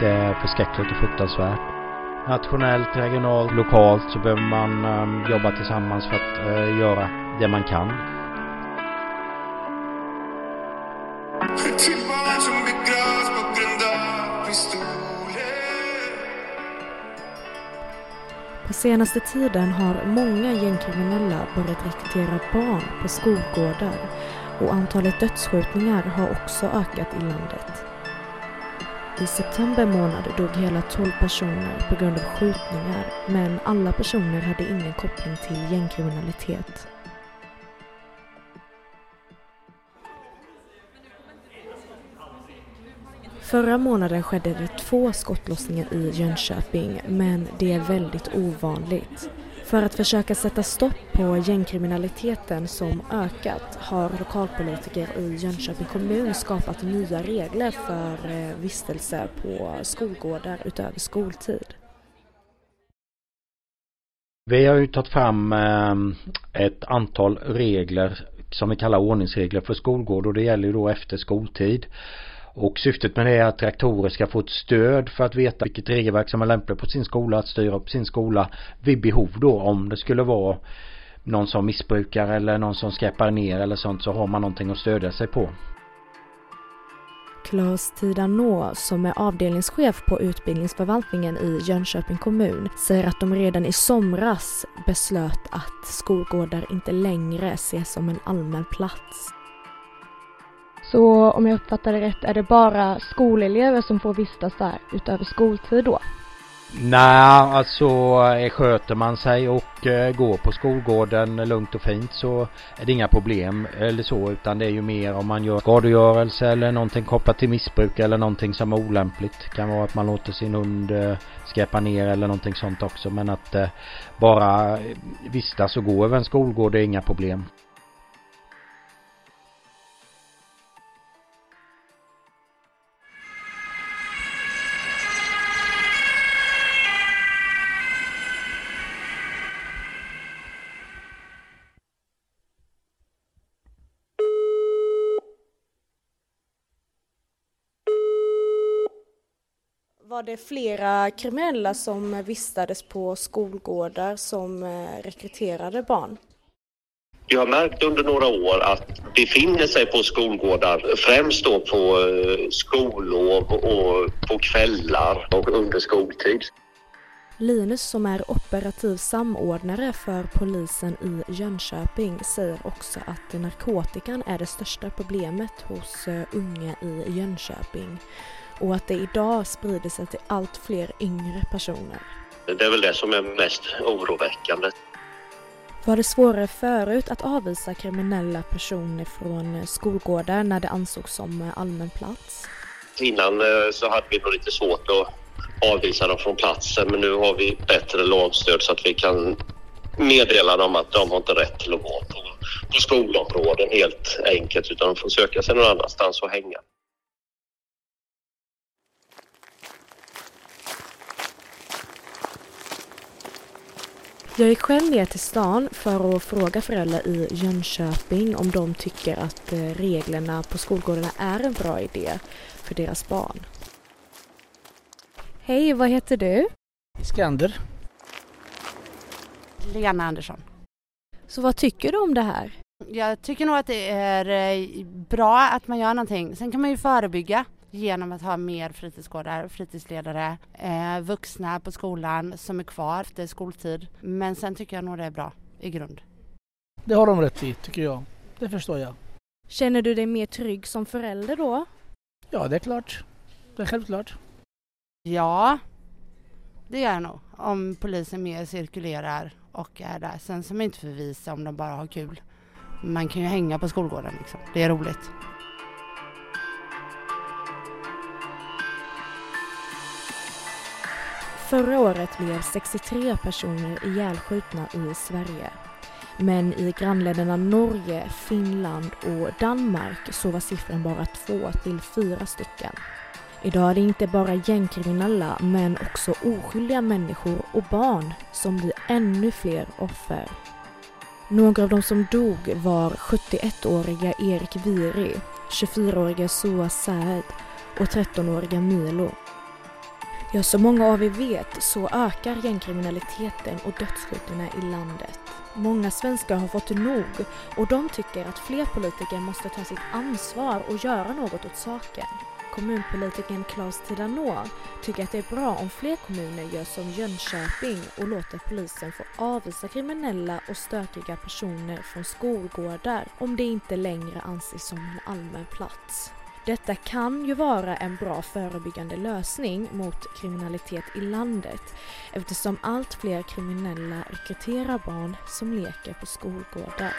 Det är förskräckligt och fruktansvärt. Nationellt, regionalt, lokalt så behöver man um, jobba tillsammans för att uh, göra det man kan. På senaste tiden har många gängkriminella börjat rekrytera barn på skolgårdar och antalet dödsskjutningar har också ökat i landet. I september månad dog hela 12 personer på grund av skjutningar men alla personer hade ingen koppling till gängkriminalitet. Förra månaden skedde det två skottlossningar i Jönköping men det är väldigt ovanligt. För att försöka sätta stopp på gängkriminaliteten som ökat har lokalpolitiker i Jönköping kommun skapat nya regler för eh, vistelse på skolgårdar utöver skoltid. Vi har ju tagit fram eh, ett antal regler som vi kallar ordningsregler för skolgård och det gäller ju då efter skoltid. Och syftet med det är att rektorer ska få ett stöd för att veta vilket regelverk som är lämpligt på sin skola, att styra upp sin skola vid behov då om det skulle vara någon som missbrukar eller någon som skräpar ner eller sånt så har man någonting att stödja sig på. Claes Tidanå, som är avdelningschef på utbildningsförvaltningen i Jönköping kommun, säger att de redan i somras beslöt att skolgårdar inte längre ses som en allmän plats. Så om jag uppfattar det rätt är det bara skolelever som får vistas där utöver skoltid då? Nej, alltså eh, sköter man sig och eh, går på skolgården lugnt och fint så är det inga problem eller så utan det är ju mer om man gör skadegörelse eller någonting kopplat till missbruk eller någonting som är olämpligt. Det kan vara att man låter sin hund eh, skräpa ner eller någonting sånt också men att eh, bara vistas och gå över en skolgård är inga problem. Var det flera kriminella som vistades på skolgårdar som eh, rekryterade barn? Vi har märkt under några år att befinner sig på skolgårdar, främst då på eh, skollov och på kvällar och under skoltid. Linus som är operativ samordnare för polisen i Jönköping säger också att narkotikan är det största problemet hos eh, unga i Jönköping och att det idag sprider sig till allt fler yngre personer. Det är väl det som är mest oroväckande. Var det svårare förut att avvisa kriminella personer från skolgårdar när det ansågs som allmän plats? Innan eh, så hade vi nog lite svårt att avvisa dem från platsen men nu har vi bättre lagstöd så att vi kan meddela dem att de har inte rätt till att vara på, på skolområden helt enkelt utan de får söka sig någon annanstans och hänga. Jag gick själv ner till stan för att fråga föräldrar i Jönköping om de tycker att eh, reglerna på skolgårdarna är en bra idé för deras barn. Hej, vad heter du? Skander. Lena Andersson. Så vad tycker du om det här? Jag tycker nog att det är eh, bra att man gör någonting. Sen kan man ju förebygga genom att ha mer fritidsgårdar, fritidsledare, eh, vuxna på skolan som är kvar efter skoltid. Men sen tycker jag nog det är bra i grund. Det har de rätt i, tycker jag. Det förstår jag. Känner du dig mer trygg som förälder då? Ja, det är klart. Det är självklart. Ja, det gör jag nog. Om polisen mer cirkulerar och är där. Sen som inte förvisa om de bara har kul. Man kan ju hänga på skolgården liksom. Det är roligt. Förra året blev 63 personer ihjälskjutna i Sverige. Men i grannländerna Norge, Finland och Danmark så var siffran bara två till fyra stycken. Idag är det inte bara gängkriminella men också oskyldiga människor och barn som blir ännu fler offer. Några av de som dog var 71-åriga Erik Viri, 24-åriga Sua Saed och 13-åriga Milo. Ja, som många av er vet så ökar gängkriminaliteten och dödsskjutningarna i landet. Många svenskar har fått nog och de tycker att fler politiker måste ta sitt ansvar och göra något åt saken. Kommunpolitikern Claes Tidanor tycker att det är bra om fler kommuner gör som Jönköping och låter polisen få avvisa kriminella och stökiga personer från skolgårdar om det inte längre anses som en allmän plats. Detta kan ju vara en bra förebyggande lösning mot kriminalitet i landet eftersom allt fler kriminella rekryterar barn som leker på skolgårdar.